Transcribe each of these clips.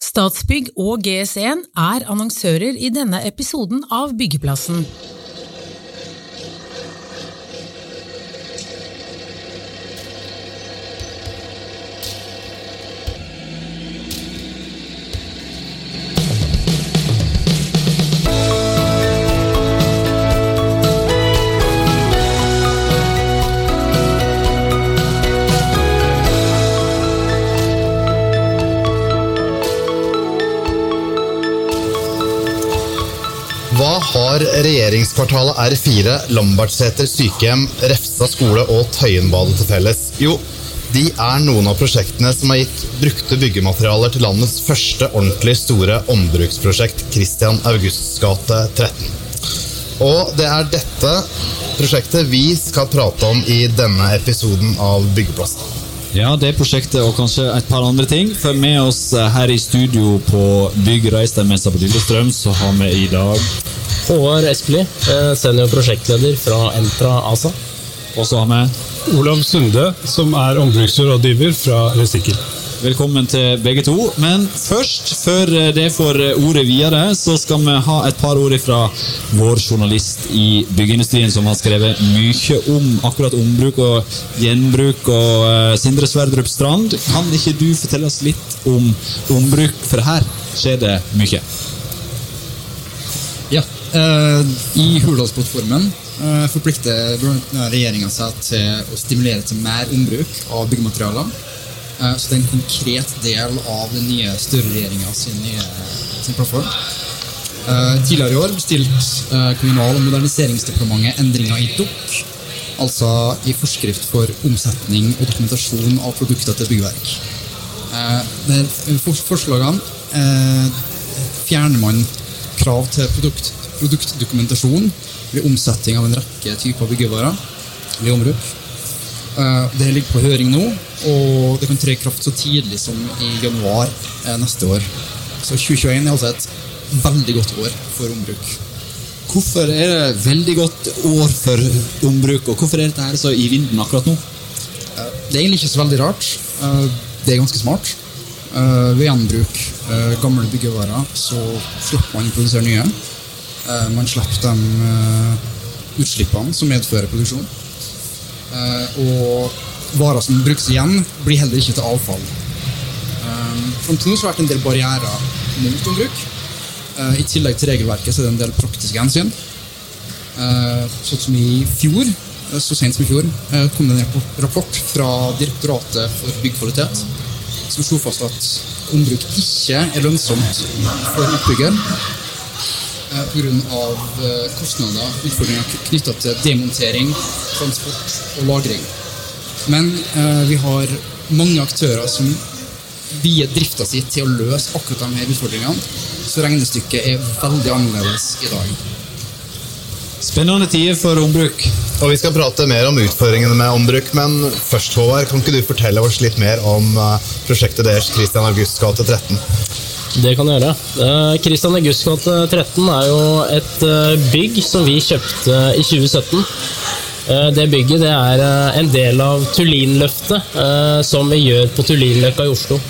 Statsbygg og GS1 er annonsører i denne episoden av Byggeplassen. Regjeringskvartalet R4, Lambertseter sykehjem, Refstad skole og Tøyenbadet til felles? Jo, de er noen av prosjektene som har gitt brukte byggematerialer til landets første ordentlig store ombruksprosjekt, Christian Augusts gate 13. Og det er dette prosjektet vi skal prate om i denne episoden av Byggeplassen. Ja, det prosjektet og kanskje et par andre ting. For med oss eh, her i studio på Bygg Reistermessa på Lillestrøm, så har vi i dag Håvard Espelid, eh, senior prosjektleder fra Entra ASA. Og så har vi Olav Sunde, som er ombruksrådgiver fra Resikkel. Velkommen til begge to. Men først, før det får ordet videre, så skal vi ha et par ord fra vår journalist i byggeindustrien som har skrevet mye om akkurat ombruk og gjenbruk. og Sindre Sverdrup Strand, kan ikke du fortelle oss litt om ombruk? For her skjer det mye. Ja, eh, I Hurdalsplattformen eh, forplikter regjeringa seg til å stimulere til mer ombruk av byggematerialer. Eh, så det er en konkret del av den nye Støre-regjeringa sin, sin plattform. Eh, tidligere i år bestilte eh, Kommunal- og moderniseringsdepartementet endringer i DOK, altså i forskrift for omsetning og dokumentasjon av produkter til byggverk. Eh, er for- forslagene eh, fjerner man krav til produkt, produktdokumentasjon ved omsetting av en rekke typer byggevarer ved ombruk. Eh, Det ligger på høring nå, og det kan tre i kraft så tidlig som i januar eh, neste år. Så 2021 er altså et veldig godt år for ombruk. Hvorfor er det veldig godt år for ombruk, og hvorfor er dette her så i vinden akkurat nå? Eh, Det er egentlig ikke så veldig rart. Det er ganske smart. Ved gjenbruk gamle byggevarer så slipper man å produsere nye. Eh, Man slipper de eh, utslippene som medfører produksjon. Eh, Og varer som brukes igjen, blir heller ikke til avfall. Fram til nå har det vært en del barrierer mot ombruk. I tillegg til regelverket så er det en del praktiske hensyn. Sånn som i fjor, så sent som i fjor, kom det en rapport- fra Direktoratet for byggkvalitet som slo fast at ombruk ikke er lønnsomt for utbygger pga. eh, kostnader utfordringer knytta til demontering, transport og lagring. Men eh, vi har mange aktører som vier drifta si til å løse akkurat de her utfordringene, så regnestykket er veldig annerledes i dag. Spennende tider for ombruk. Og Vi skal prate mer om utfordringene med ombruk, men først Håvard, kan ikke du fortelle oss litt mer om eh, prosjektet deres Christian Augusts gate 13? Det kan du gjøre. Kristian Christian August gate 13 er jo et eh, bygg som vi kjøpte i 2017. Eh, Det bygget det er eh, en del av Tullinløftet eh, som vi gjør på Tullinløkka i Oslo.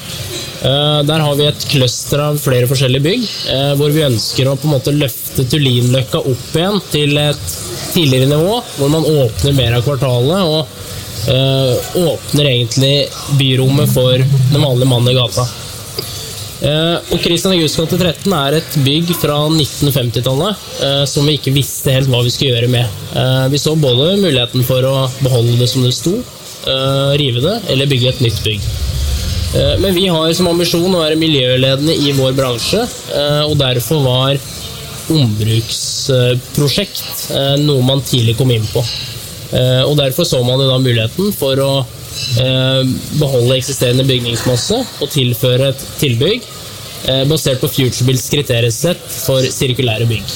Eh, Der har vi et cluster av flere forskjellige bygg, eh, hvor vi ønsker å på en måte løfte Tullinløkka opp igjen til et tidligere nivå, hvor man åpner mer av kvartalet og eh, åpner egentlig byrommet for den vanlige mannen i gata. Eh, og Christian August gate 13 er et bygg fra 1950-tallet eh, som vi ikke visste helt hva vi skulle gjøre med. Eh, vi så både muligheten for å beholde det som det sto, rive det, eller bygge et nytt bygg. Men vi har som ambisjon å være miljøledende i vår bransje, og derfor var ombruksprosjekt noe man tidlig kom inn på. Og derfor så man jo da muligheten for å beholde eksisterende bygningsmasse og tilføre et tilbygg eh, basert på FutureBuilds kriteriesett for sirkulære bygg.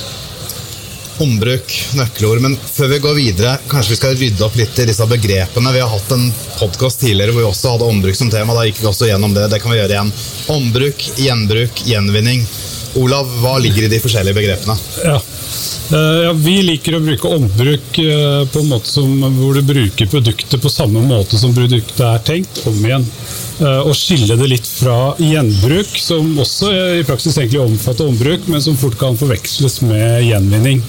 Ombruk, nøkkelord. Men før vi går videre, kanskje vi skal rydde opp litt i disse begrepene. Vi har hatt en podkast tidligere hvor vi også hadde ombruk som tema. Da gikk vi også gjennom det. Det kan vi gjøre igjen. Ombruk, gjenbruk, gjenvinning. Olav, hva ligger i de forskjellige begrepene? Ja. Eh, ja, vi liker å bruke ombruk eh, på en måte som, hvor du bruker produktet på samme måte som produktet er tenkt, om igjen. Eh, Og skille det litt fra gjenbruk, som også i praksis egentlig omfatter ombruk, men som fort kan forveksles med gjenvinning.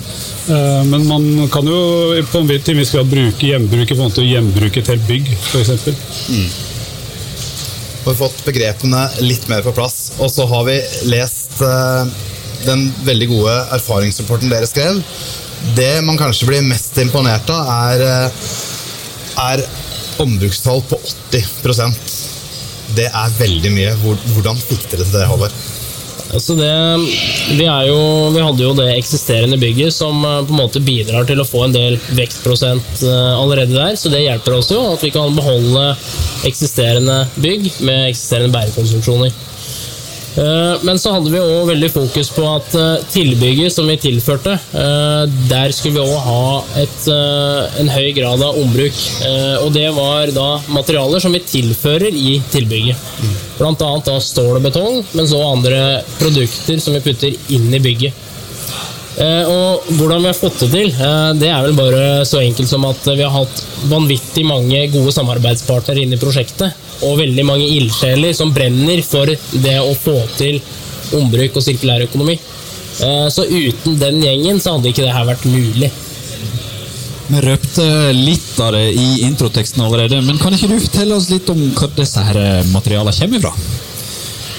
Men man kan jo på en til en viss grad bruke gjenbruk i forhold til å gjenbruke et helt bygg, f.eks. Vi har fått begrepene litt mer på plass, og så har vi lest eh, den veldig gode erfaringsrapporten dere skrev. Det man kanskje blir mest imponert av, er, eh, er ombrukstall på 80% Det er veldig mye. Hvordan fikk dere til det, Håvard? Altså det, vi, jo, vi hadde jo det eksisterende bygget som eh, på en måte bidrar til å få en del vekstprosent allerede der, så det hjelper oss jo at vi kan beholde eksisterende bygg med eksisterende bærekonstruksjoner. Eh, Men så hadde vi òg veldig fokus på at eh, tilbygget som vi tilførte, eh, der skulle vi òg ha et, en høy grad av ombruk. Og det var da materialer som vi tilfører i tilbygget. Blant annet da stål og betong, men så andre produkter som vi putter inn i bygget. Eh, Og hvordan vi har fått det til, eh, det er vel bare så enkelt som at vi har hatt vanvittig mange gode samarbeidspartnere inne i prosjektet. Og veldig mange ildsjeler som brenner for det å få til ombruk og sirkulærøkonomi. Eh, Så uten den gjengen så hadde ikke det her vært mulig. Vi røpte litt av det i introteksten allerede, men kan ikke du fortelle oss litt om hva disse her eh, materialene kommer fra?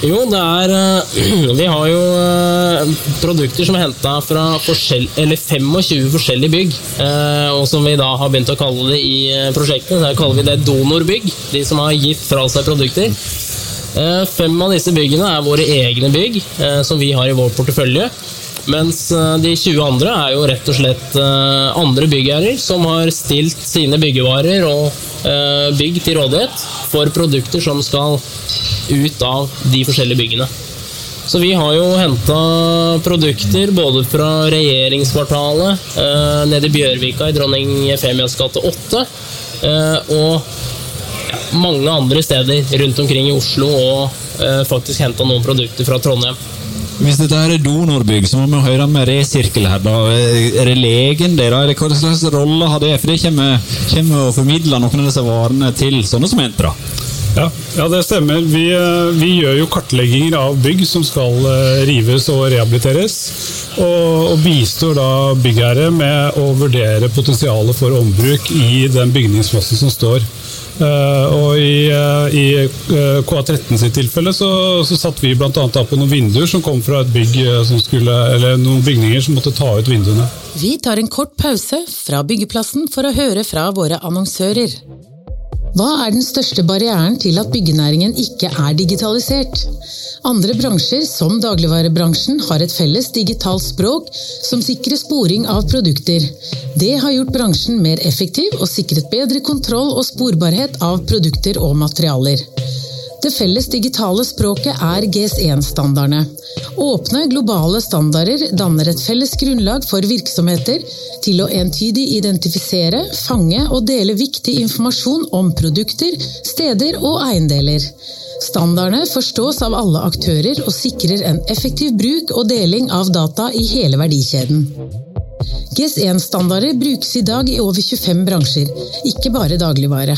Jo, det er eh, Vi har jo eh, produkter som er henta fra forskjell, eller 25 forskjellige bygg. eh, Og som vi da har begynt å kalle det i eh, prosjektet. Der kaller vi det donorbygg. De som har gitt fra seg produkter. Eh, Fem av disse byggene er våre egne bygg, eh, som vi har i vår portefølje. Mens eh, de 20 andre er jo rett og slett eh, andre byggherrer som har stilt sine byggevarer og eh, bygg til rådighet for produkter som skal ut av de forskjellige byggene. Så vi har jo henta produkter både fra regjeringskvartalet, nede i Bjørvika i Dronning Efemias gate 8, eh, og mange andre steder rundt omkring i Oslo, og faktisk henta noen produkter fra Trondheim. Hvis dette er donorbygg, så må vi høre med Resirkel her. da. Er det legen der, da? Hva slags rolle har det? For det kommer, kommer å formidle noen av disse varene til sånne som Entra. Ja, ja, det stemmer. Vi, eh, vi gjør jo kartlegginger av bygg som skal eh, rives og rehabiliteres. Og, og bistår da byggherre med å vurdere potensialet for ombruk i den bygningsmassen som står. Eh, og i, eh, i eh, KA13 sitt tilfelle så, så satt vi bl.a. på noen vinduer som kom fra et bygg som skulle, eller noen bygninger som måtte ta ut vinduene. Vi tar en kort pause fra byggeplassen for å høre fra våre annonsører. Hva er den største barrieren til at byggenæringen ikke er digitalisert? Andre bransjer, som dagligvarebransjen, har et felles digitalt språk som sikrer sporing av produkter. Det har gjort bransjen mer effektiv og sikret bedre kontroll og sporbarhet av produkter og materialer. Det felles digitale språket er GS1-standardene. Åpne, globale standarder danner et felles grunnlag for virksomheter til å entydig identifisere, fange og dele viktig informasjon om produkter, steder og eiendeler. Standardene forstås av alle aktører og sikrer en effektiv bruk og deling av data i hele verdikjeden. GS1-standarder brukes i dag i over 25 bransjer, ikke bare dagligvare.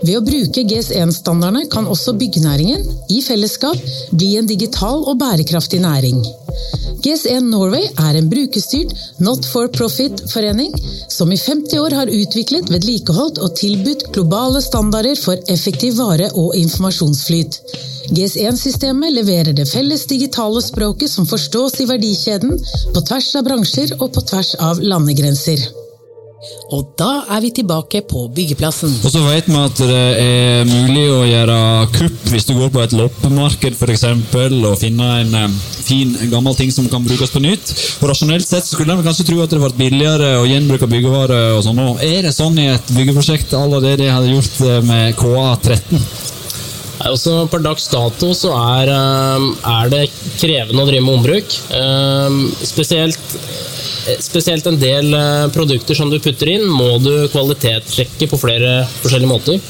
Ved å bruke GS1-standardene kan også byggenæringen, i fellesskap, bli en digital og bærekraftig næring. GS1 Norway er en brukerstyrt, not for profit-forening som i 50 år har utviklet, vedlikeholdt og tilbudt globale standarder for effektiv vare- og informasjonsflyt. GS1-systemet leverer det felles digitale språket som forstås i verdikjeden, på tvers av bransjer og på tvers av landegrenser. Og da er vi tilbake på byggeplassen. Og så vet vi at det er mulig å gjøre kupp hvis du går på et loppemarked for eksempel, og finne en eh, fin, gammel ting som kan brukes på nytt. Og Rasjonelt sett så skulle de kanskje tro at det ble billigere å gjenbruke byggevarer. og sånn. Og Er det sånn i et byggeprosjekt à la det de hadde gjort eh, med KA13? Nei, Også per dags dato så er, eh, er det krevende å drive med ombruk. Spesielt, spesielt en del eh, produkter som du putter inn, må du kvalitetssjekke på flere forskjellige måter.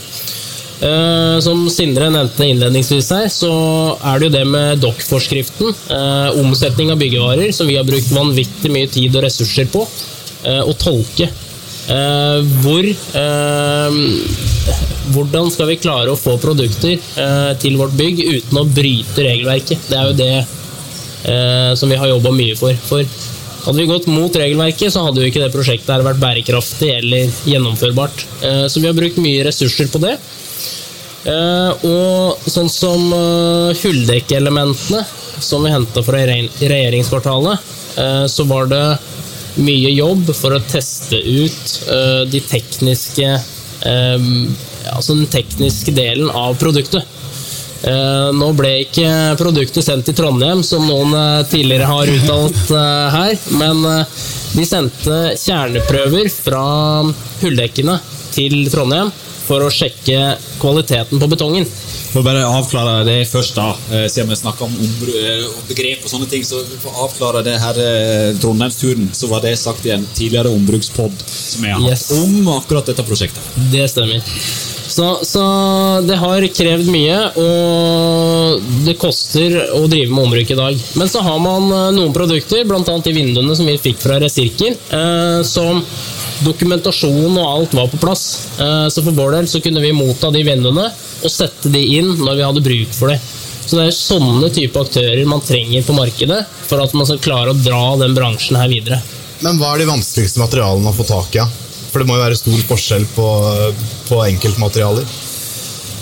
Eh, som Sindre nevnte innledningsvis her, så er det jo det med DOC-forskriften, eh, omsetning av byggevarer, som vi har brukt vanvittig mye tid og ressurser på eh, å tolke. Eh, hvor eh, Hvordan skal vi klare å få produkter eh, til vårt bygg uten å bryte regelverket? Det er jo det eh, som vi har jobba mye for. For hadde vi gått mot regelverket, så hadde jo ikke det prosjektet her vært bærekraftig eller gjennomførbart. Eh, så vi har brukt mye ressurser på det. Eh, og sånn som uh, hulldekkeelementene som vi henta fra regjeringskvartalet, eh, så var det mye jobb for å teste ut eh, de tekniske eh, Altså den tekniske delen av produktet. Eh, nå ble ikke produktet sendt til Trondheim, som noen eh, tidligere har uttalt eh, her, men de sendte kjerneprøver fra hulldekkene til Trondheim for å sjekke kvaliteten på betongen. For å bare avklare det først, da, siden vi snakker om om begrep og sånne ting, så for å avklare det her Trondheimsturen, så var det sagt i en tidligere ombrukspod som jeg har hatt Yes. om akkurat dette prosjektet. Det stemmer. Så, så det har krevd mye, og det koster å drive med ombruk i dag. Men så har man eh, noen produkter, bl.a. de vinduene som vi fikk fra Resirkel, eh, som dokumentasjon og alt var på plass. Eh, så for vår del så kunne vi motta de vinduene og sette de inn når vi hadde bruk for det. Så det er sånne type aktører man trenger på markedet for at man skal klare å dra den bransjen her videre. Men hva er de vanskeligste materialene å få tak i? Ja? For det må jo være stor forskjell på, på enkeltmaterialer.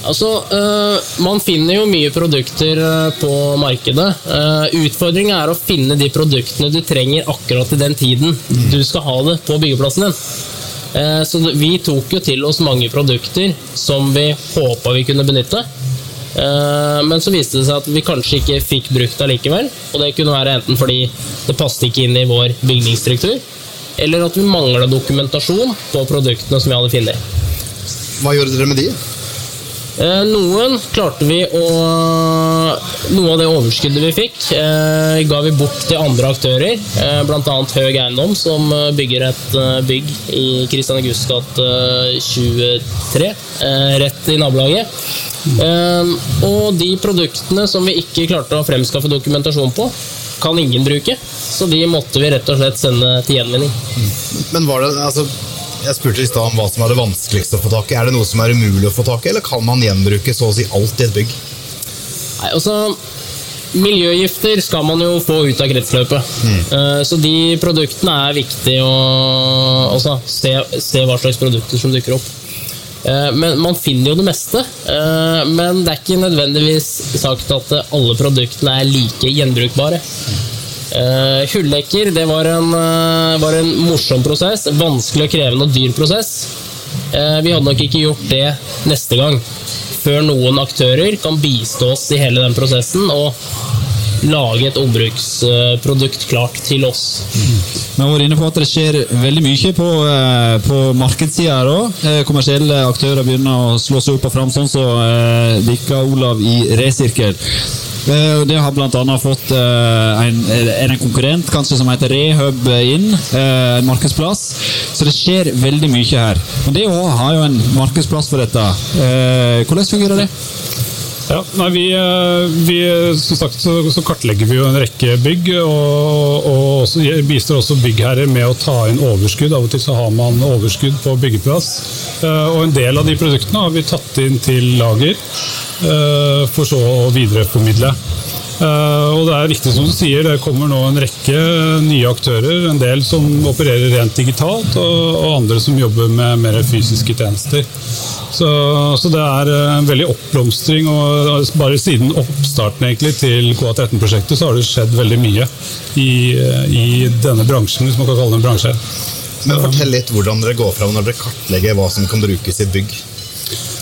Altså, øh, Man finner jo mye produkter øh, på markedet. Uh, Utfordringa er å finne de produktene du trenger akkurat i den tiden du skal ha det på byggeplassen din. Eh, så vi tok jo til oss mange produkter som vi håpa vi kunne benytte. Eh, men så viste det seg at vi kanskje ikke fikk brukt det likevel. Og det kunne være enten fordi det passet ikke inn i vår bygningsstruktur, eller at vi mangla dokumentasjon på produktene som vi hadde funnet. Hva gjorde dere med de? Eh, Noen klarte vi å Noe av det overskuddet vi fikk, eh, ga vi bort til andre aktører. Eh, annet Høg Eiendom, som eh, bygger et bygg i Kristian Augusts gate eh, 23, eh, rett i nabolaget. Og de produktene som vi ikke klarte å fremskaffe dokumentasjon på, kan ingen bruke. Så de måtte vi rett og slett sende til gjenvinning. Men var det, altså, Jeg spurte i stad om hva som er det vanskeligste å få tak i. Er det noe som er umulig å få tak i, eller kan man gjenbruke så å si alt i et bygg? Nei, altså Miljøgifter skal man jo få ut av kretsløpet. Mm. Så de produktene er viktig å altså, se, se hva slags produkter som dukker opp. Eh, Men Man finner jo det meste, eh, men det er ikke nødvendigvis sagt at alle produktene er like gjenbrukbare. Hulldekker det var en, eh, var en morsom prosess. Vanskelig og krevende og dyr prosess. Eh, vi hadde nok ikke gjort det neste gang. Før noen aktører kan bistå oss i hele den prosessen og lage et ombruksprodukt klart til oss. Vi har vært inne på at det skjer veldig mye på, eh, på markedssida her òg. Kommersielle aktører begynner å slå seg opp og fram, sånn som eh, Dikka Olav i Resirkel. Eh, Det har bl.a. fått eh, en, en konkurrent kanskje som heter Rehub inn, eh, en markedsplass. Så det skjer veldig mye her. Men det òg har jo en markedsplass for dette. Eh, Hvordan fungerer det? Ja, nei, vi, eh, vi, som sagt så, kartlegger vi jo en rekke bygg, og, og også, bistår også byggherrer med å ta inn overskudd. Av og til så har man overskudd på byggeplass. Eh, Og en del av de produktene har vi tatt inn til lager, eh, for så å videreformidle. Eh, Og det er riktig som du sier, det kommer nå en rekke nye aktører. En del som opererer rent digitalt, og, andre som jobber med mer fysiske tjenester. Så, så det er eh, en veldig oppblomstring. og Bare siden oppstarten egentlig til KA13-prosjektet så har det skjedd veldig mye i, eh, i denne bransjen, hvis man kan kalle det en bransje. Men Fortell litt hvordan dere går fram når dere kartlegger hva som kan brukes i bygg.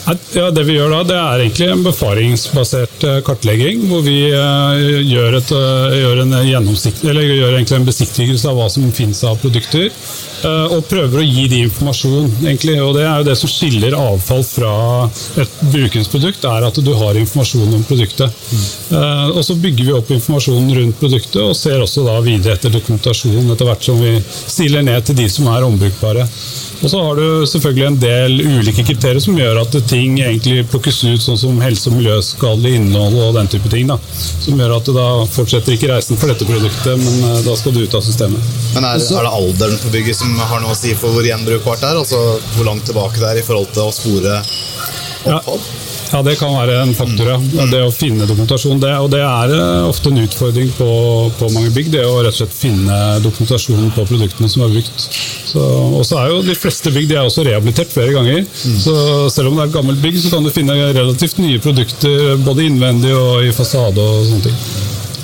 Ja, det vi gjør da, det er egentlig en befaringsbasert eh, kartlegging, hvor vi eh, gjør, et, eh, gjør, en gjør en besiktigelse av hva som finnes av produkter, og prøver å gi de informasjon. egentlig, og Det er jo det som skiller avfall fra et brukeringsprodukt, er at du har informasjon om produktet. Mm. Og så bygger vi opp informasjonen rundt produktet, og ser også da videre etter dokumentasjon etter hvert som vi stiller ned til de som er ombrukbare. Og så har du selvfølgelig en del ulike kriterier som gjør at ting egentlig plukkes ut, sånn som helse- og miljøskadelig innhold og den type ting. Da. Som gjør at da fortsetter ikke reisen for dette produktet, men eh, da skal du ut av systemet. Men er, er det alderen på bygget som har noe å si for hvor gjenbrukbart det er? Altså hvor langt tilbake det er i forhold til å spore opphold? Ja, Det kan være en faktor, ja. Det å finne dokumentasjon. Det, og det er eh, ofte en utfordring på, på mange bygg. Det å rett og slett finne dokumentasjon på produktene som er brukt. Og så er jo De fleste bygg de er også rehabilitert flere ganger. Så selv om det er et gammelt bygg, så kan du finne relativt nye produkter både innvendig og i fasade. og sånne ting.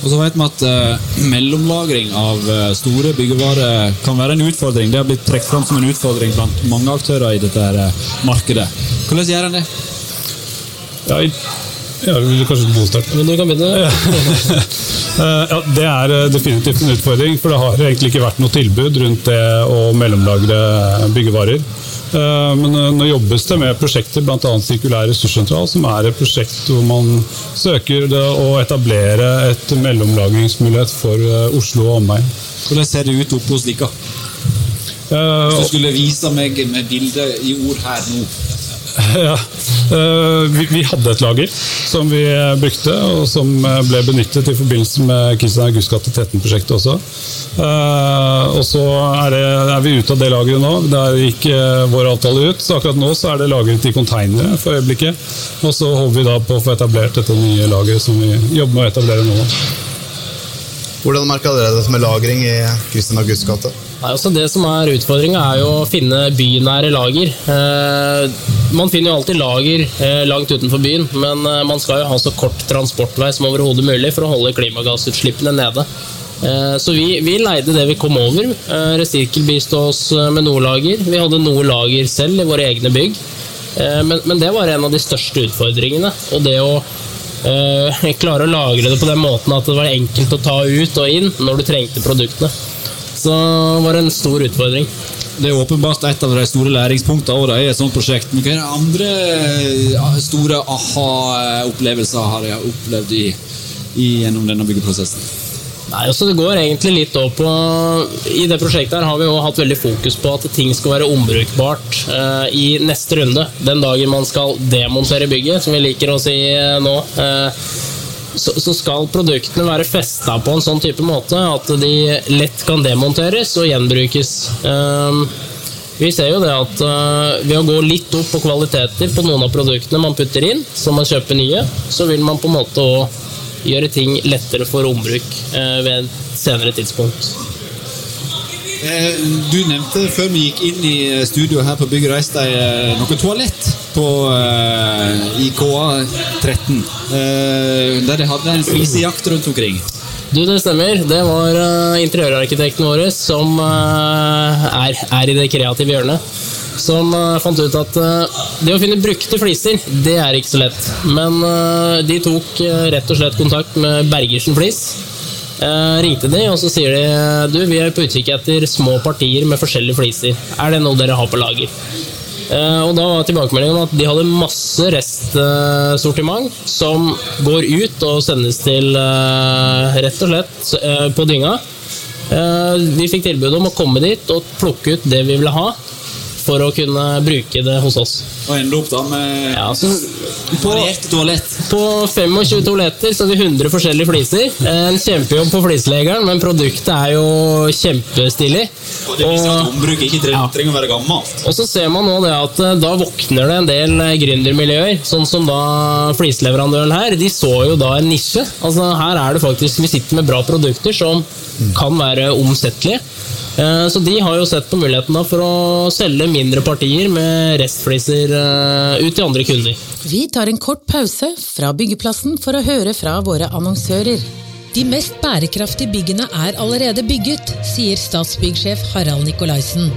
Og så vet vi at eh, mellomlagring av eh, store byggevarer kan være en utfordring. Det har blitt trukket fram som en utfordring blant mange aktører i dette her, eh, markedet. Hvordan gjør en det? Ja, ja, vil du kanskje bostart? Men du kan begynne. Eh, Ja, Det er eh, definitivt en utfordring, for det har egentlig ikke vært noe tilbud rundt det å mellomlagre byggevarer. Eh, Men eh, nå jobbes det med prosjekter, bl.a. Sirkulær ressurssentral, som er et prosjekt hvor man søker å etablere et mellomlagringsmulighet for eh, Oslo og omegn. Hvordan ser det ut oppe hos dere? Eh, Hvis du skulle vise meg med bilde i ord her nå. Ja. Eh, Vi, vi hadde et lager som vi eh, brukte, og som eh, ble benyttet i forbindelse med Kristian Augusts gate 13-prosjektet også. Eh, Og så er, det, er vi ute av det lageret nå. Der gikk vår avtale ut. Så akkurat nå så er det lagret i konteinere for øyeblikket. Og så håper vi da på å få etablert dette nye lageret som vi jobber med å etablere nå. Hvordan merka dere dette med lagring i Kristian Augusts gate? Nei, altså det som er Utfordringa er jo å finne bynære lager. Man finner jo alltid lager eh, langt utenfor byen, men eh, man skal jo ha så kort transportvei som overhodet mulig for å holde klimagassutslippene nede. Eh, så vi, vi leide det vi kom over. Eh, Resirkel bistod oss eh, med noe lager. Vi hadde noe lager selv i våre egne bygg. Eh, men, men det var en av de største utfordringene. Og det å eh, klare å lagre det på den måten at det var enkelt å ta ut og inn når du trengte produktene. Så var det en stor utfordring. Det er åpenbart et av de store læringspunktene også, i et sånt prosjekt. Men hva er det andre eh, store aha-opplevelser har jeg opplevd i, i, gjennom denne byggeprosessen? Nei, altså Det går egentlig litt opp på I det prosjektet her har vi hatt veldig fokus på at ting skal være ombrukbart eh, i neste runde. Den dagen man skal demontere bygget, som vi liker å si eh, nå. Eh, så, så skal produktene være festa på en sånn type måte at de lett kan demonteres og gjenbrukes. Um, vi ser jo det at uh, ved å gå litt opp på kvaliteter på noen av produktene man putter inn, så man kjøper nye, så vil man på en måte òg gjøre ting lettere for ombruk uh, ved et senere tidspunkt. Eh, Du nevnte før vi gikk inn i studio her på Bygg Reis deg eh, noe toalett på eh, IKA 13. Eh, der de hadde en flisejakt rundt omkring. Du, det stemmer. Det var uh, interiørarkitekten vår som uh, er, er i det kreative hjørnet. Som uh, fant ut at det å finne brukte fliser, det er ikke så lett. Men de tok rett og slett kontakt med Bergersen Flis. Ringte de, og så sier de du, vi er på utkikk etter små partier med forskjellige fliser. Er det noe dere har på lager? Eh, og da var tilbakemeldingen at de hadde masse restsortiment som går ut og sendes til eh, rett og slett eh, på dynga. Vi fikk tilbud om å komme dit og plukke ut det vi ville ha for å kunne bruke det hos oss. Og ende opp da med Ja, så variert toalett. på 25 toaletter så er det 100 forskjellige fliser. En kjempejobb på flislegeren, men produktet er jo kjempestilig. Og det viser at ombruk ikke trenger, trenger å være gammelt. og så ser man nå det at eh, da våkner det en del eh, gründermiljøer, sånn som da flisleverandøren her. De så jo da en nisje. Altså Her er det faktisk Vi sitter med bra produkter som kan være omsettelige. Eh, Så de har jo sett på muligheten da for å selge mindre partier med restfliser eh, ut til andre kunder. Vi tar en kort pause fra byggeplassen for å høre fra våre annonsører. De mest bærekraftige byggene er allerede bygget, sier Statsbyggsjef Harald Nikolaisen.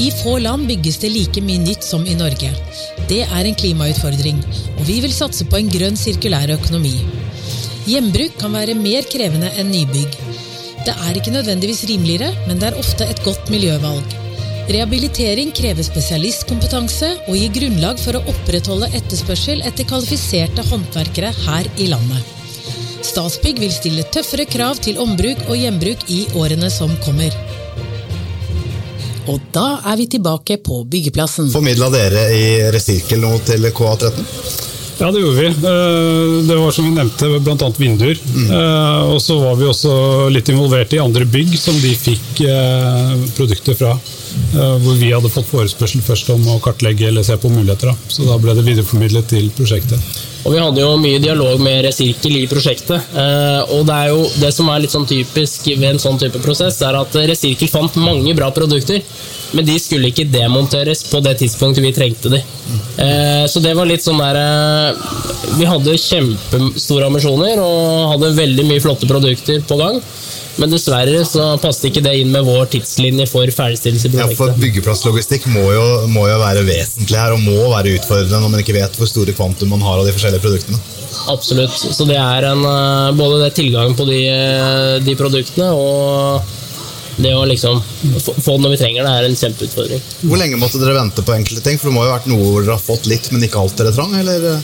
I få land bygges det like mye nytt som i Norge. Det er en klimautfordring, og vi vil satse på en grønn sirkulær økonomi. Gjenbruk kan være mer krevende enn nybygg. Det er ikke nødvendigvis rimeligere, men det er ofte et godt miljøvalg. Rehabilitering krever spesialistkompetanse og gir grunnlag for å opprettholde etterspørsel etter kvalifiserte håndverkere her i landet. Statsbygg vil stille tøffere krav til ombruk og gjenbruk i årene som kommer. Og da er vi tilbake på byggeplassen. Formidla dere i Resirkel nå til KA13? Ja, det gjorde vi. Eh, Det var som vi nevnte, bl.a. vinduer. Mm. Og så var vi også litt involvert i andre bygg som de fikk eh, produkter fra. Eh, Hvor vi hadde fått forespørsel først om å kartlegge eller se på muligheter. da. Så da ble det videreformidlet til prosjektet. Og vi hadde jo mye dialog med Resirkel i prosjektet. eh, Og det er jo det som er litt sånn typisk ved en sånn type prosess, er at Resirkel fant mange bra produkter, men de skulle ikke demonteres på det tidspunktet vi trengte de. Eh, Så det var litt sånn der Vi hadde kjempestore ambisjoner og hadde veldig mye flotte produkter på gang. Men dessverre så passet ikke det inn med vår tidslinje for ferdigstillelse i Ja, for. Byggeplasslogistikk må jo, må jo være vesentlig her, og må være utfordrende når man ikke vet hvor store kvantum man har av de forskjellige produktene. Absolutt. Så det er en, eh, både det tilgangen på de, eh, de produktene og det å liksom få det når vi trenger det, er en kjempeutfordring. Hvor lenge måtte dere vente på enkelte ting? For det må jo ha vært noe hvor dere har fått litt, men ikke alt dere trang? eller?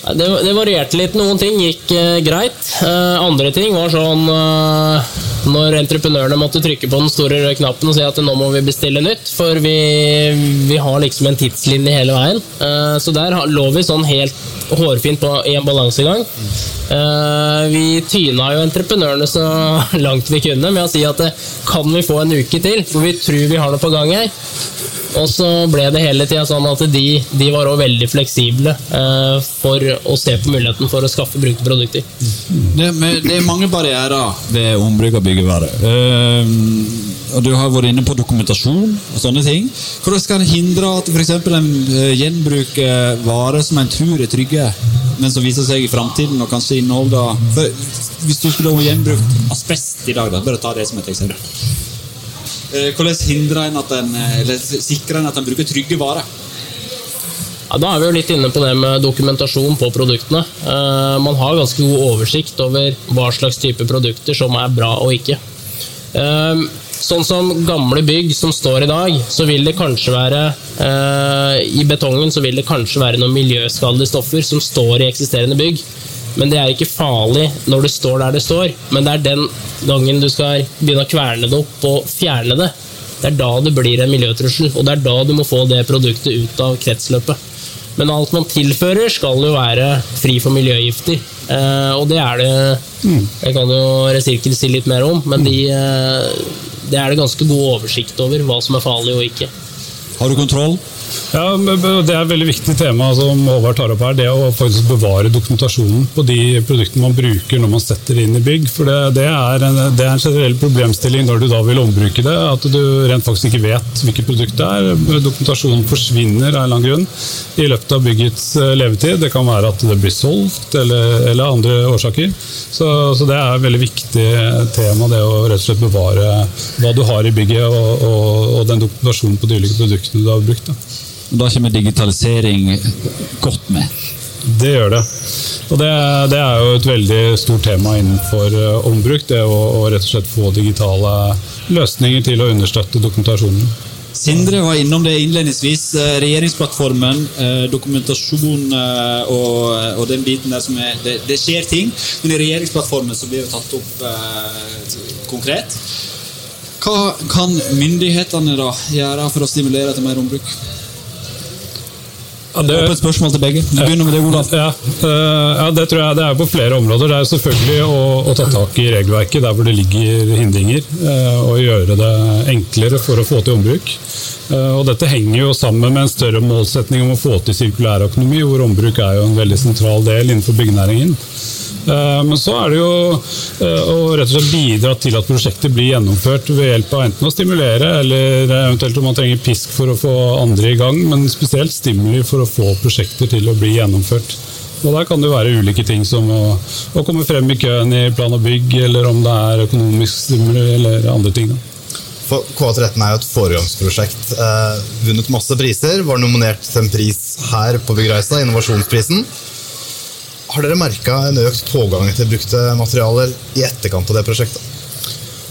Det, det varierte litt. Noen ting gikk eh, greit. Eh, andre ting var sånn eh, Når entreprenørene måtte trykke på den store røde knappen og si at nå må vi bestille nytt, for vi, vi har liksom en tidslinje hele veien. Eh, så der lå vi sånn helt hårfint på, én balansegang. Eh, vi tyna jo entreprenørene så langt vi kunne med å si at det kan vi få en uke til, for vi tror vi har noe på gang her. Og så ble det hele tida sånn at de, de var også veldig fleksible eh, for å se på muligheten for å skaffe brukte produkter. Det, det er mange barrierer ved ombruk av byggevare. Uh, Du har vært inne på dokumentasjon og sånne ting. Hvordan skal en hindre at f.eks. en eh, gjenbruker varer som en tror er trygge, men som viser seg i framtiden og kanskje inneholder for Hvis du skulle gjenbrukt asbest i dag, da, bare ta det som et eksempel. Eh, Hvordan hindrer en at en, eh, eller sikrer en at en bruker trygge varer? Ja, da er vi jo litt inne på det med dokumentasjon på produktene. Eh, man har ganske god oversikt over hva slags type produkter som er bra og ikke. Sånn som gamle bygg som står i dag, så vil det kanskje være eh, I betongen så vil det kanskje være noen miljøskadelige stoffer som står i eksisterende bygg. Men det er ikke farlig når det står der det står. Men det er den gangen du skal begynne å kverne det opp og fjerne det. Det er da det blir en miljøtrussel, og det er da du må få det produktet ut av kretsløpet. Men alt man tilfører, skal jo være fri for miljøgifter. Eh, og det er det Jeg kan jo Resirkel si litt mer om, men de, eh, det er det ganske god oversikt over hva som er farlig og ikke. Har du kontroll? Ja, Det er et veldig viktig tema som Håvard tar opp her. Det å faktisk bevare dokumentasjonen på de produktene man bruker når man setter inn i bygg. For det, det, er en, det er en generell problemstilling når du da vil ombruke det. At du rent faktisk ikke vet hvilket produkt det er. Dokumentasjonen forsvinner av en eller annen grunn i løpet av byggets eh, levetid. Det kan være at det blir solgt eller, eller andre årsaker. Så, så det er et veldig viktig tema, det å rett og slett bevare hva du har i bygget og, og, og den dokumentasjonen på de ulike produktene du har brukt. Da. Da kommer digitalisering godt med. Det gjør det. Og det, det er jo et veldig stort tema innenfor eh, ombruk. Det å, å rett og slett få digitale løsninger til å understøtte dokumentasjonen. Sindre var innom det innledningsvis. eh, Regjeringsplattformen, eh, dokumentasjon og, og den biten der som er det, det skjer ting, men i regjeringsplattformen så blir det tatt opp eh, konkret. Hva kan myndighetene da gjøre for å stimulere til mer ombruk? Ja, Det er et spørsmål til begge. Vi begynner med det, Olav. Ja, øh, ja, det tror jeg det er på flere områder. Det er selvfølgelig å, å ta tak i regelverket der hvor det ligger hindringer, øh, og gjøre det enklere for å få til ombruk. Øh, Og dette henger jo sammen med en større målsetning om å få til sirkulærøkonomi, hvor ombruk er jo en veldig sentral del innenfor byggenæringen. Eh, Men så er det jo eh, å rett og slett bidra til at prosjektet blir gjennomført ved hjelp av enten å stimulere, eller eventuelt om man trenger pisk for å få andre i gang, men spesielt stimuli for å få prosjekter til å bli gjennomført. Og Der kan det være ulike ting som å, å komme frem i køen i plan og bygg, eller om det er økonomisk stimuli eller andre ting. Da. For K13 er jo et foregangsprosjekt. Eh, vunnet masse priser. Var nominert til en pris her på Byggreisa, innovasjonsprisen. Har dere merka en økt pågang til brukte materialer i etterkant av det prosjektet?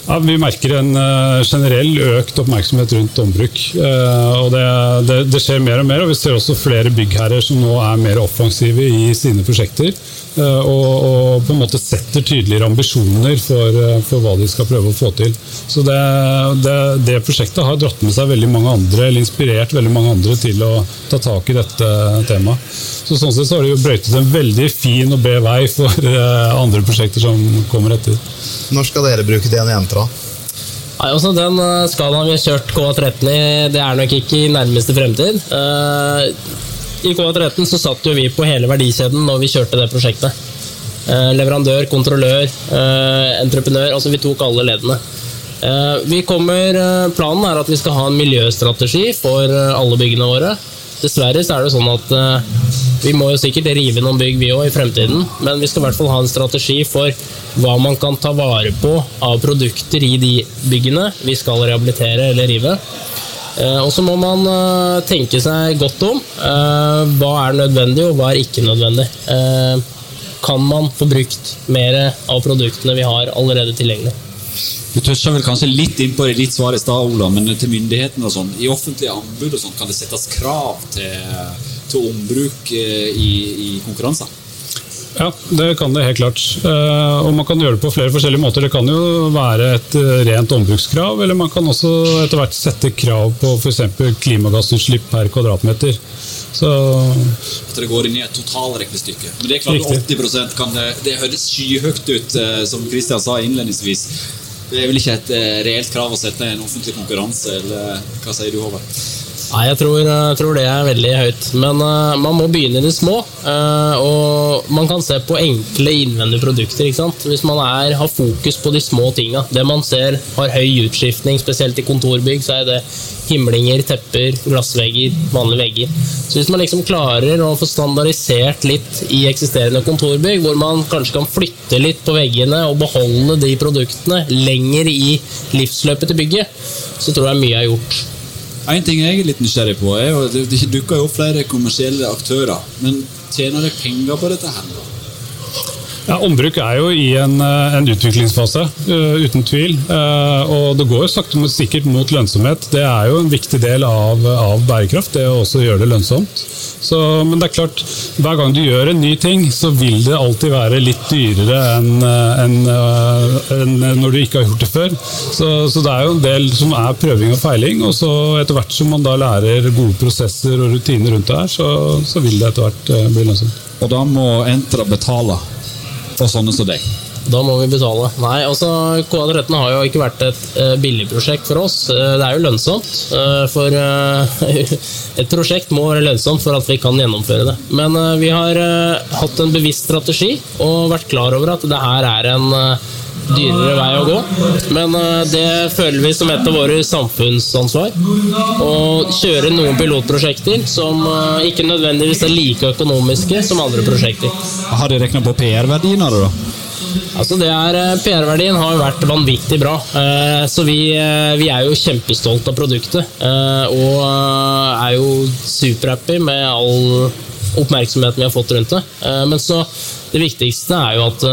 Ja, Vi merker en eh, generell økt oppmerksomhet rundt ombruk. Eh, og det, det, det skjer mer og mer, og vi ser også flere byggherrer som nå er mer offensive i sine prosjekter. Eh, og, og, på en måte setter tydeligere ambisjoner for, eh, for, hva de skal prøve å få til. Så det, det, det, prosjektet har dratt med seg veldig mange andre, eller inspirert veldig mange andre til å ta tak i dette temaet. Så Sånn sett så har det jo brøytet en veldig fin og bred vei for eh, andre prosjekter som kommer etter. Når skal dere bruke DN1 da? Nei, også Den skalaen vi har kjørt K13 i, det er nok ikke i nærmeste fremtid. I K13 så satt jo vi på hele verdikjeden når vi kjørte det prosjektet. Eh, leverandør, kontrollør, eh, entreprenør. Altså vi tok alle leddene. Eh, kommer, planen er at vi skal ha en miljøstrategi for alle byggene våre. Dessverre så er det sånn at vi må jo sikkert rive noen bygg vi òg i fremtiden, men vi skal i hvert fall ha en strategi for hva man kan ta vare på av produkter i de byggene vi skal rehabilitere eller rive. Eh, og så må man eh, tenke seg godt om. Eh, hva er nødvendig, og hva er ikke nødvendig? Kan man få brukt mer av produktene vi har allerede tilgjengelig? Du toucha vel kanskje litt inn på det litt svaret, i stad, Ola, men til myndighetene og sånn. I offentlige anbud og sånn, kan det settes krav til, til ombruk i, i konkurranser? Ja, det kan det helt klart. Eh, og man kan gjøre det på flere forskjellige måter. Det kan jo være et eh, rent ombrukskrav, eller man kan også etter hvert sette krav på f.eks. klimagassutslipp per kvadratmeter. Så At det går inn i et totalregnestykke. Men det er klart Riktig. 80% kan det, det høres skyhøyt ut, eh, som Kristian sa innledningsvis. Det er vel ikke et reelt krav å sette en offentlig konkurranse, eller hva sier du, Håvard? Nei, jeg tror, jeg tror, det er veldig høyt. Men uh, man må begynne i det små. Uh, og man kan se på enkle innvendige produkter. ikke sant? Hvis man er, har fokus på de små tinga. Det man ser har høy utskiftning, spesielt i kontorbygg, så er det himlinger, tepper, glassvegger, vanlige vegger. Så hvis man liksom klarer å få standardisert litt i eksisterende kontorbygg, hvor man kanskje kan flytte litt på veggene og beholde de produktene lenger i livsløpet til bygget, så tror jeg mye er gjort. En ting jeg er litt nysgjerrig på, er jo det dukker jo opp flere kommersielle aktører. Men tjener de penger på dette? her? Ja, Ombruk er jo i en, eh, en utviklingsfase, uh, uten tvil. Uh, og det går jo sakte, men sikkert mot lønnsomhet. Det er jo en viktig del av, av bærekraft, det å også gjøre det lønnsomt. Så, men det er klart, hver gang du gjør en ny ting, så vil det alltid være litt dyrere enn en, en når du ikke har gjort det før. Så, så, det er jo en del som er prøving og feiling, og så etter hvert som man da lærer gode prosesser og rutiner rundt det her, så, så vil det etter hvert bli lønnsomt. Og da må Entra betale for sånne som deg? Da må vi betale. Nei, altså KA13 har jo ikke vært et uh, billigprosjekt for oss. Uh, det er jo lønnsomt. Uh, for et prosjekt må være lønnsomt for at vi kan gjennomføre det. Men vi har hatt en bevisst strategi og vært klar over at det her er en dyrere vei å gå. Men det føler vi som et av våre samfunnsansvar. Å kjøre noen pilotprosjekter som ikke nødvendigvis er like økonomiske som andre prosjekter. Har de regna på PR-verdien av det, da? Altså det er, eh, PR-verdien har jo vært vanvittig bra. Eh, så vi, eh, vi er jo kjempestolt av produktet. Og er jo superhappy med all oppmerksomheten vi har fått rundt det. Men så det viktigste er jo at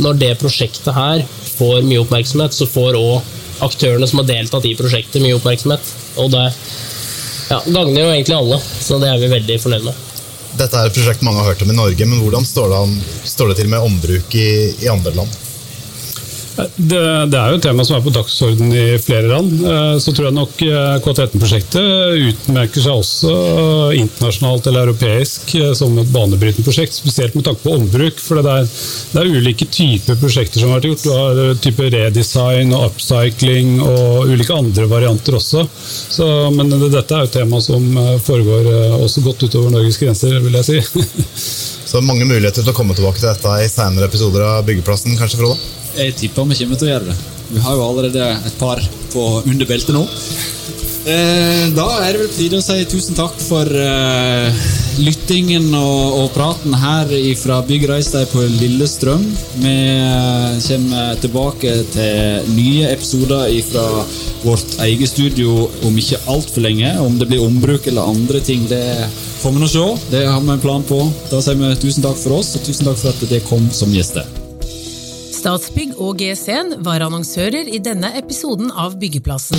når det prosjektet her får mye oppmerksomhet, så får òg aktørene som har deltatt i prosjektet, mye oppmerksomhet. Og det ja, gagner jo egentlig alle, så det er vi veldig fornøyd med. Dette er et prosjekt mange har hørt om i Norge, men hvordan står det, står det til med ombruk i, i andre land? Det, det, er jo et tema som er på dagsorden i flere land. Eh, så tror jeg nok eh, K13-prosjektet utmerker seg også internasjonalt eller europeisk eh, som et banebrytende prosjekt, spesielt med tanke på ombruk. For det er, det er ulike typer prosjekter som har vært gjort. Du har type redesign og upcycling og ulike andre varianter også. Så, men dette er jo et tema som foregår også godt utover Norges grenser, vil jeg si. Så mange muligheter til å komme tilbake til dette i senere episoder av Byggeplassen, kanskje, Frode? Jeg tipper vi kommer til å gjøre det. Vi har jo allerede et par på under beltet nå. Eh, da er det vel på tide å si tusen takk for uh, lyttingen og, praten her fra Bygg Reisdeg på Lillestrøm. Vi uh, kommer tilbake til nye episoder fra vårt eget studio om ikke altfor lenge. Om det blir ombruk eller andre ting, det får vi nå se. Det har vi en plan på. Da sier vi tusen takk for oss, og tusen takk for at det kom som gjester. Statsbygg og GSN var annonsører i denne episoden av Byggeplassen.